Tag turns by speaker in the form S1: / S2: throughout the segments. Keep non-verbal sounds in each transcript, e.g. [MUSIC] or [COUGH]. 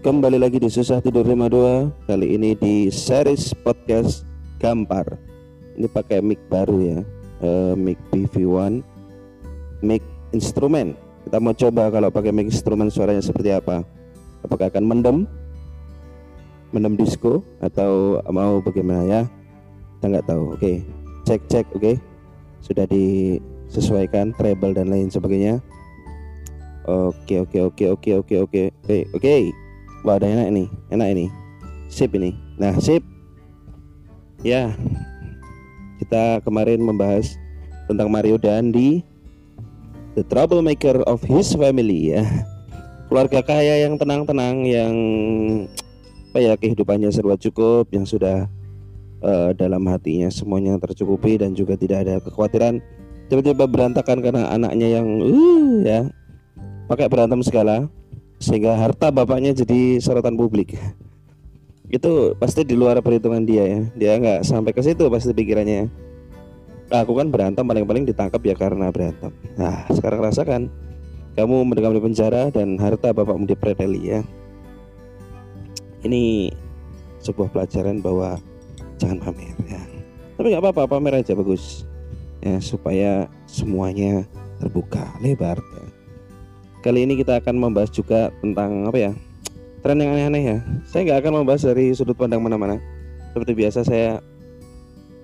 S1: Kembali lagi di Susah Tidur 52 Kali ini di series podcast Gampar. Ini pakai mic baru ya. Uh, Mic BV1 Mic instrumen. Kita mau coba kalau pakai mic instrumen suaranya seperti apa. Apakah akan mendem? Mendem disco Atau mau bagaimana ya? Kita nggak tahu. Oke Cek cek oke. Sudah disesuaikan Treble dan lain sebagainya. Oke oke oke oke oke oke oke oke Wah ada enak ini Enak ini. Sip ini. Nah sip. Ya. Kita kemarin membahas Tentang Mario Dandi The troublemaker of his family ya. Keluarga kaya yang tenang-tenang Yang Apa ya kehidupannya serba cukup Yang sudah uh, Dalam hatinya semuanya tercukupi Dan juga tidak ada kekhawatiran. Tiba-tiba berantakan karena anaknya yang uh, ya pakai berantem segala sehingga harta bapaknya jadi sorotan publik. Itu pasti di luar perhitungan dia ya. Dia nggak sampai ke situ pasti pikirannya. Aku kan berantem paling-paling ditangkap ya karena berantem. Nah sekarang rasakan kamu mendekam di penjara dan harta bapakmu dipreteli ya. Ini sebuah pelajaran bahwa jangan pamer ya. Tapi nggak apa-apa pamer aja bagus. Ya supaya semuanya terbuka lebar Kali ini kita akan membahas juga tentang apa ya tren yang aneh-aneh ya. Saya nggak akan membahas dari sudut pandang mana-mana. Seperti biasa saya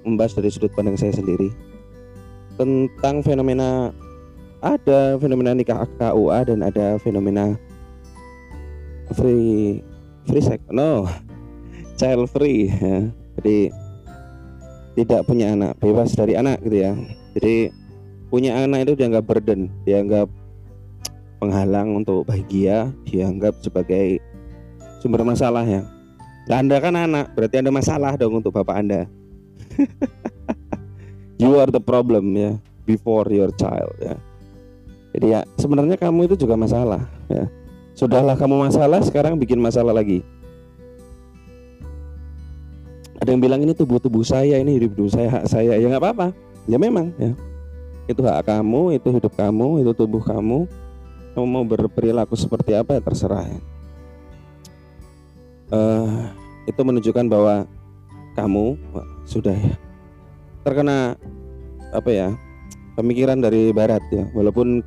S1: membahas dari sudut pandang saya sendiri tentang fenomena ada fenomena nikah KUA dan ada fenomena free free sex no [LAUGHS] child free ya. jadi tidak punya anak bebas dari anak gitu ya jadi punya anak itu dianggap burden dianggap penghalang untuk bahagia dianggap sebagai sumber masalah ya. Nah, anda kan anak, berarti Anda masalah dong untuk bapak Anda. [LAUGHS] you are the problem ya before your child ya. Jadi ya sebenarnya kamu itu juga masalah ya. Sudahlah kamu masalah, sekarang bikin masalah lagi. Ada yang bilang ini tubuh-tubuh saya, ini hidup-hidup saya, hak saya. Ya nggak apa-apa. Ya memang ya. Itu hak kamu, itu hidup kamu, itu tubuh kamu kamu mau berperilaku seperti apa ya terserah ya. Uh, itu menunjukkan bahwa kamu sudah terkena apa ya pemikiran dari barat ya. Walaupun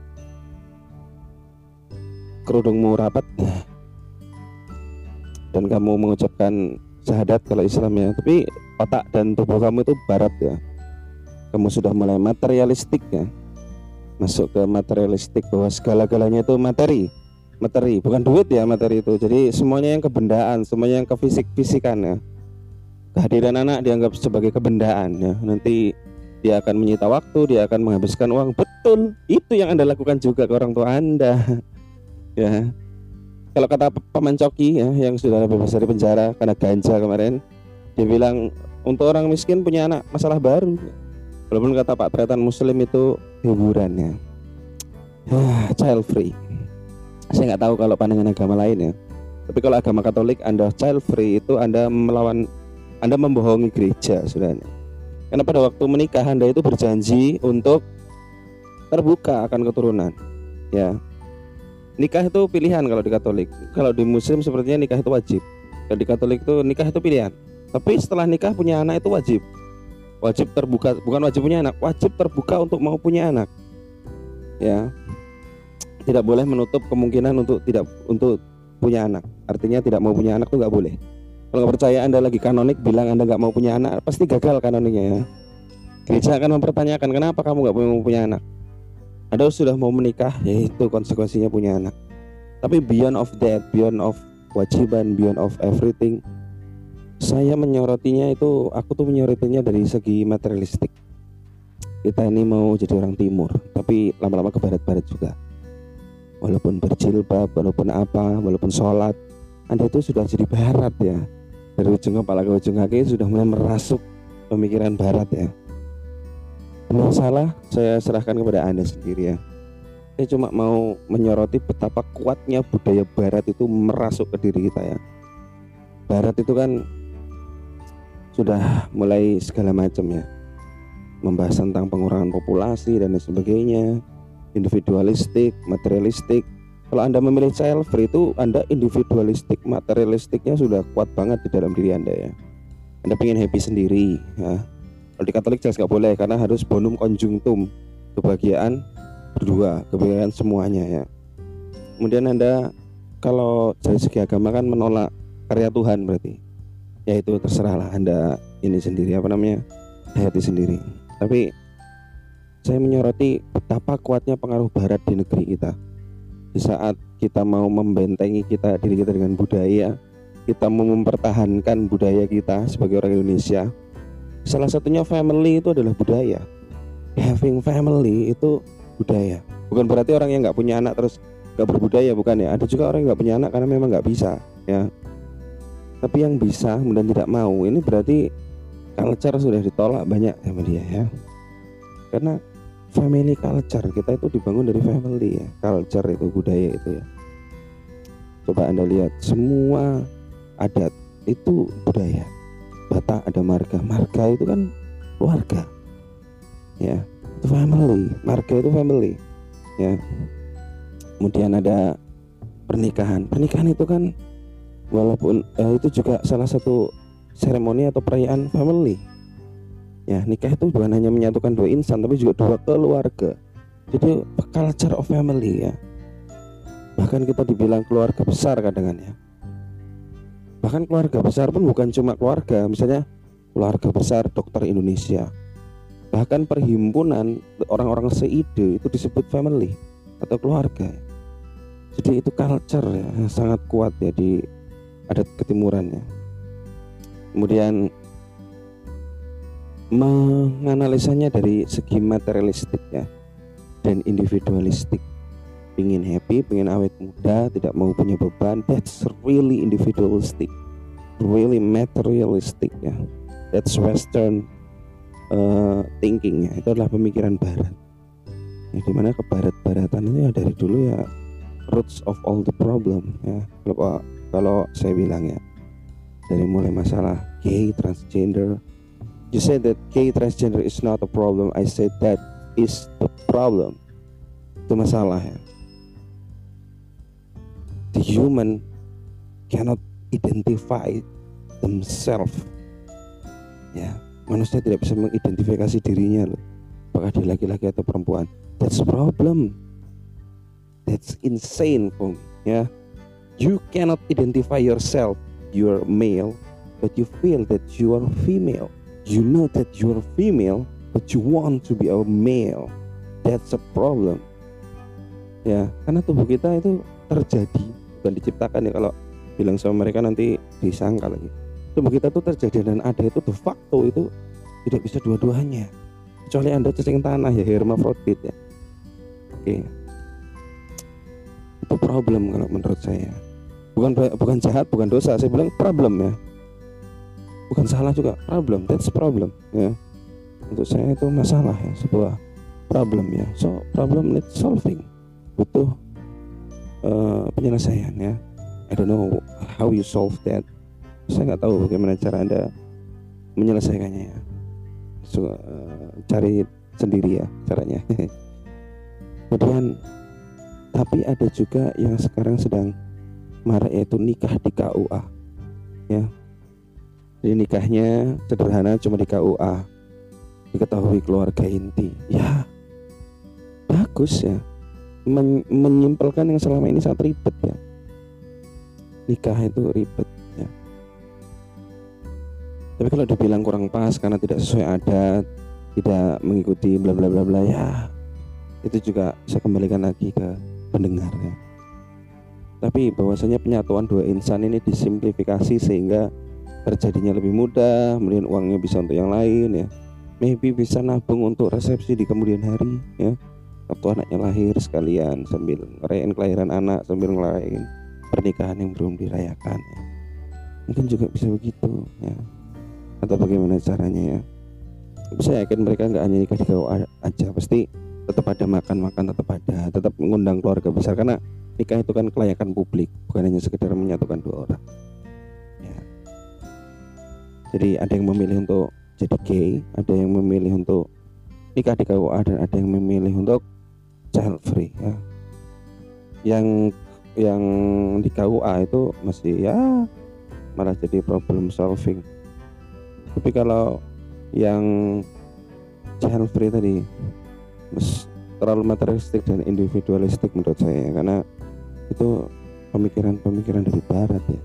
S1: kerudungmu rapat dan kamu mengucapkan syahadat kalau Islam ya. Tapi otak dan tubuh kamu itu barat ya. Kamu sudah mulai materialistik ya masuk ke materialistik bahwa segala-galanya itu materi. Materi bukan duit ya materi itu. Jadi semuanya yang kebendaan semuanya yang ke fisik-fisikan ya. Kehadiran anak dianggap sebagai kebendaan ya. Nanti dia akan menyita waktu dia akan menghabiskan uang. Betul itu yang anda lakukan juga ke orang tua anda. [LAUGHS] Ya. Kalau kata paman coki ya yang sudah bebas dari penjara karena ganja kemarin dia bilang untuk orang miskin punya anak masalah baru walaupun kata Pak Tretan Muslim itu hiburannya. Ah, child free. Saya nggak tahu kalau pandangan agama lain ya. Tapi kalau agama Katolik Anda child free itu Anda melawan Anda membohongi gereja sebenarnya karena pada waktu menikah Anda itu berjanji untuk terbuka akan keturunan ya. Nikah itu pilihan kalau di Katolik. Kalau di Muslim sepertinya nikah itu wajib. Kalau di Katolik itu nikah itu pilihan. Tapi setelah nikah punya anak itu wajib wajib terbuka bukan wajib punya anak wajib terbuka untuk mau punya anak. Ya. Tidak boleh menutup kemungkinan untuk tidak untuk punya anak. Artinya tidak mau punya anak itu nggak boleh. Kalau percaya anda lagi kanonik bilang anda nggak mau punya anak pasti gagal kanoniknya ya. Gereja akan mempertanyakan kenapa kamu nggak mau punya anak? Anda sudah mau menikah yaitu konsekuensinya punya anak. Tapi beyond of that beyond of kewajiban beyond of everything saya menyorotinya itu aku tuh menyorotinya dari segi materialistik. Kita ini mau jadi orang timur tapi lama-lama ke barat-barat juga. Walaupun berjilbab walaupun apa walaupun sholat anda itu sudah jadi barat ya. Dari ujung kepala ke ujung kaki sudah mulai merasuk pemikiran barat ya. Kalau salah saya serahkan kepada anda sendiri ya. Saya cuma mau menyoroti betapa kuatnya budaya barat itu merasuk ke diri kita ya. Barat itu kan sudah mulai segala macam ya. Membahas tentang pengurangan populasi dan sebagainya individualistik materialistik. Kalau anda memilih child free itu anda individualistik materialistiknya sudah kuat banget di dalam diri anda ya. Anda pengen happy sendiri ya. kalau di Katolik jelas nggak boleh karena harus bonum conjunctum kebahagiaan berdua kebahagiaan semuanya ya. Kemudian anda kalau dari segi agama kan menolak karya Tuhan berarti ya itu terserahlah anda ini sendiri apa namanya hayati sendiri. Tapi saya menyoroti betapa kuatnya pengaruh barat di negeri kita. Di saat kita mau membentengi kita diri kita dengan budaya kita mau mempertahankan budaya kita sebagai orang Indonesia salah satunya family itu adalah budaya. Having family itu budaya. Bukan berarti orang yang nggak punya anak terus nggak berbudaya bukan ya. Ada juga orang yang nggak punya anak karena memang nggak bisa ya tapi yang bisa kemudian tidak mau ini berarti culture sudah ditolak banyak sama dia ya. Karena family culture kita itu dibangun dari family ya. Culture itu budaya itu ya. Coba anda lihat semua adat itu budaya. Batak ada marga. Marga itu kan keluarga ya. Itu family. Marga itu family ya. Kemudian ada pernikahan. Pernikahan itu kan walaupun uh, itu juga salah satu seremoni atau perayaan family. Ya nikah itu bukan hanya menyatukan dua insan tapi juga dua keluarga. Jadi culture of family ya. Bahkan kita dibilang keluarga besar kadang ya. Bahkan keluarga besar pun bukan cuma keluarga. Misalnya keluarga besar dokter Indonesia. Bahkan perhimpunan orang-orang seide itu disebut family atau keluarga. Jadi itu culture ya sangat kuat ya di adat ketimuran ya kemudian menganalisanya dari segi materialistik ya dan individualistik ingin happy, pengen awet muda, tidak mau punya beban, that's really individualistic, really materialistic ya. That's Western uh, thinking ya. Itu adalah pemikiran Barat. Ya, di mana kebarat-baratan itu ya dari dulu ya roots of all the problem ya kalau kalau saya bilang ya dari mulai masalah gay transgender you say that gay transgender is not a problem. I say that is the problem. Itu masalah ya. The human cannot identify themselves. Ya manusia tidak bisa mengidentifikasi dirinya loh. Apakah dia laki-laki atau perempuan. That's problem. That's insane for me. Yeah. You cannot identify yourself, you're male, but you feel that you are female. You know that you're female, but you want to be a male. That's a problem. Ya, karena tubuh kita itu terjadi, bukan diciptakan ya kalau bilang sama mereka nanti disangka lagi. Tubuh kita tuh terjadi dan ada itu de facto itu tidak bisa dua-duanya. Kecuali Anda cacing tanah ya hermafrodit ya. Oke, itu problem kalau menurut saya bukan bukan jahat bukan dosa. Saya bilang problem ya. Bukan salah juga problem. That's problem ya. Untuk saya itu masalah ya sebuah problem ya. So problem need solving. Butuh uh, penyelesaian ya. I don't know how you solve that. Saya nggak tahu bagaimana cara anda menyelesaikannya ya. So, uh, cari sendiri ya caranya. [LAUGHS] Kemudian tapi ada juga yang sekarang sedang marak yaitu nikah di KUA ya. Jadi nikahnya sederhana cuma di KUA diketahui keluarga inti. Ya. Bagus ya. Men menyimpulkan yang selama ini sangat ribet ya. Nikah itu ribet ya. Tapi kalau dibilang kurang pas karena tidak sesuai adat tidak mengikuti bla bla bla bla ya. Itu juga saya kembalikan lagi ke pendengar ya. Tapi bahwasanya penyatuan dua insan ini disimplifikasi sehingga terjadinya lebih mudah, kemudian uangnya bisa untuk yang lain ya. Maybe bisa nabung untuk resepsi di kemudian hari ya. Waktu anaknya lahir sekalian sambil ngerayain kelahiran anak sambil ngerayain pernikahan yang belum dirayakan ya. Mungkin juga bisa begitu ya. Atau bagaimana caranya ya. Saya yakin mereka nggak hanya nikah di aja, pasti tetap ada makan-makan tetap ada tetap mengundang keluarga besar karena nikah itu kan kelayakan publik bukan hanya sekedar menyatukan dua orang. Ya. jadi ada yang memilih untuk jadi gay ada yang memilih untuk nikah di KUA dan ada yang memilih untuk child free ya. Yang yang di KUA itu masih ya malah jadi problem solving. Tapi kalau yang child free tadi terlalu materialistik dan individualistik menurut saya karena itu pemikiran-pemikiran dari barat ya.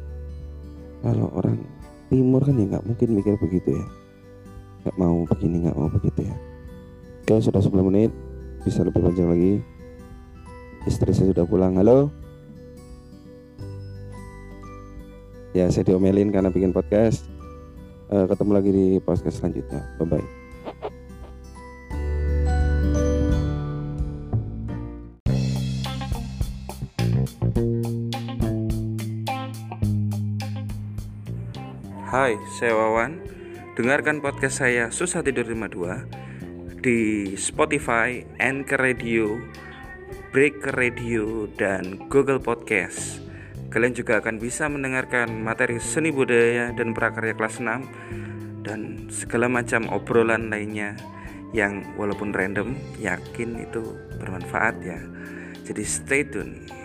S1: Kalau orang timur kan ya nggak mungkin mikir begitu ya. Nggak mau begini nggak mau begitu ya. Oke sudah 10 menit. Bisa lebih panjang lagi. Istri saya sudah pulang. Halo? Ya saya diomelin karena bikin podcast. Uh, ketemu lagi di podcast selanjutnya. Bye bye
S2: Hai, saya Wawan. Dengarkan podcast saya Susah Tidur 52 di Spotify, Anchor Radio, Break Radio, dan Google Podcast. Kalian juga akan bisa mendengarkan materi seni budaya dan prakarya kelas 6 dan segala macam obrolan lainnya yang walaupun random yakin itu bermanfaat ya. Jadi stay tune.